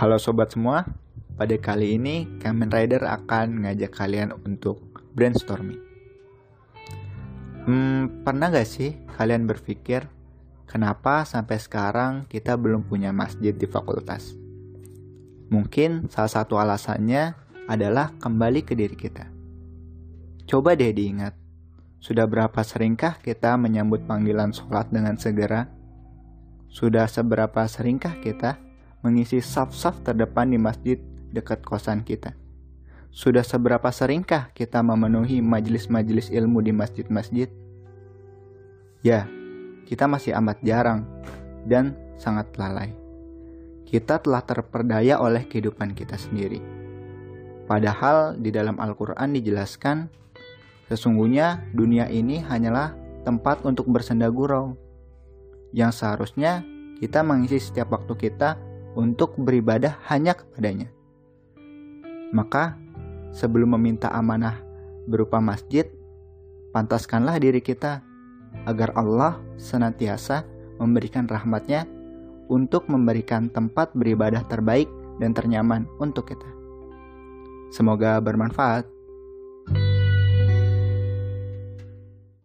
Halo sobat semua, pada kali ini Kamen Rider akan ngajak kalian untuk brainstorming. Hmm, pernah gak sih kalian berpikir kenapa sampai sekarang kita belum punya masjid di fakultas? Mungkin salah satu alasannya adalah kembali ke diri kita. Coba deh diingat, sudah berapa seringkah kita menyambut panggilan sholat dengan segera? Sudah seberapa seringkah kita mengisi saf-saf terdepan di masjid dekat kosan kita. Sudah seberapa seringkah kita memenuhi majelis-majelis ilmu di masjid-masjid? Ya, kita masih amat jarang dan sangat lalai. Kita telah terperdaya oleh kehidupan kita sendiri. Padahal di dalam Al-Quran dijelaskan, sesungguhnya dunia ini hanyalah tempat untuk bersenda gurau, yang seharusnya kita mengisi setiap waktu kita untuk beribadah hanya kepadanya. Maka, sebelum meminta amanah berupa masjid, pantaskanlah diri kita agar Allah senantiasa memberikan rahmatnya untuk memberikan tempat beribadah terbaik dan ternyaman untuk kita. Semoga bermanfaat.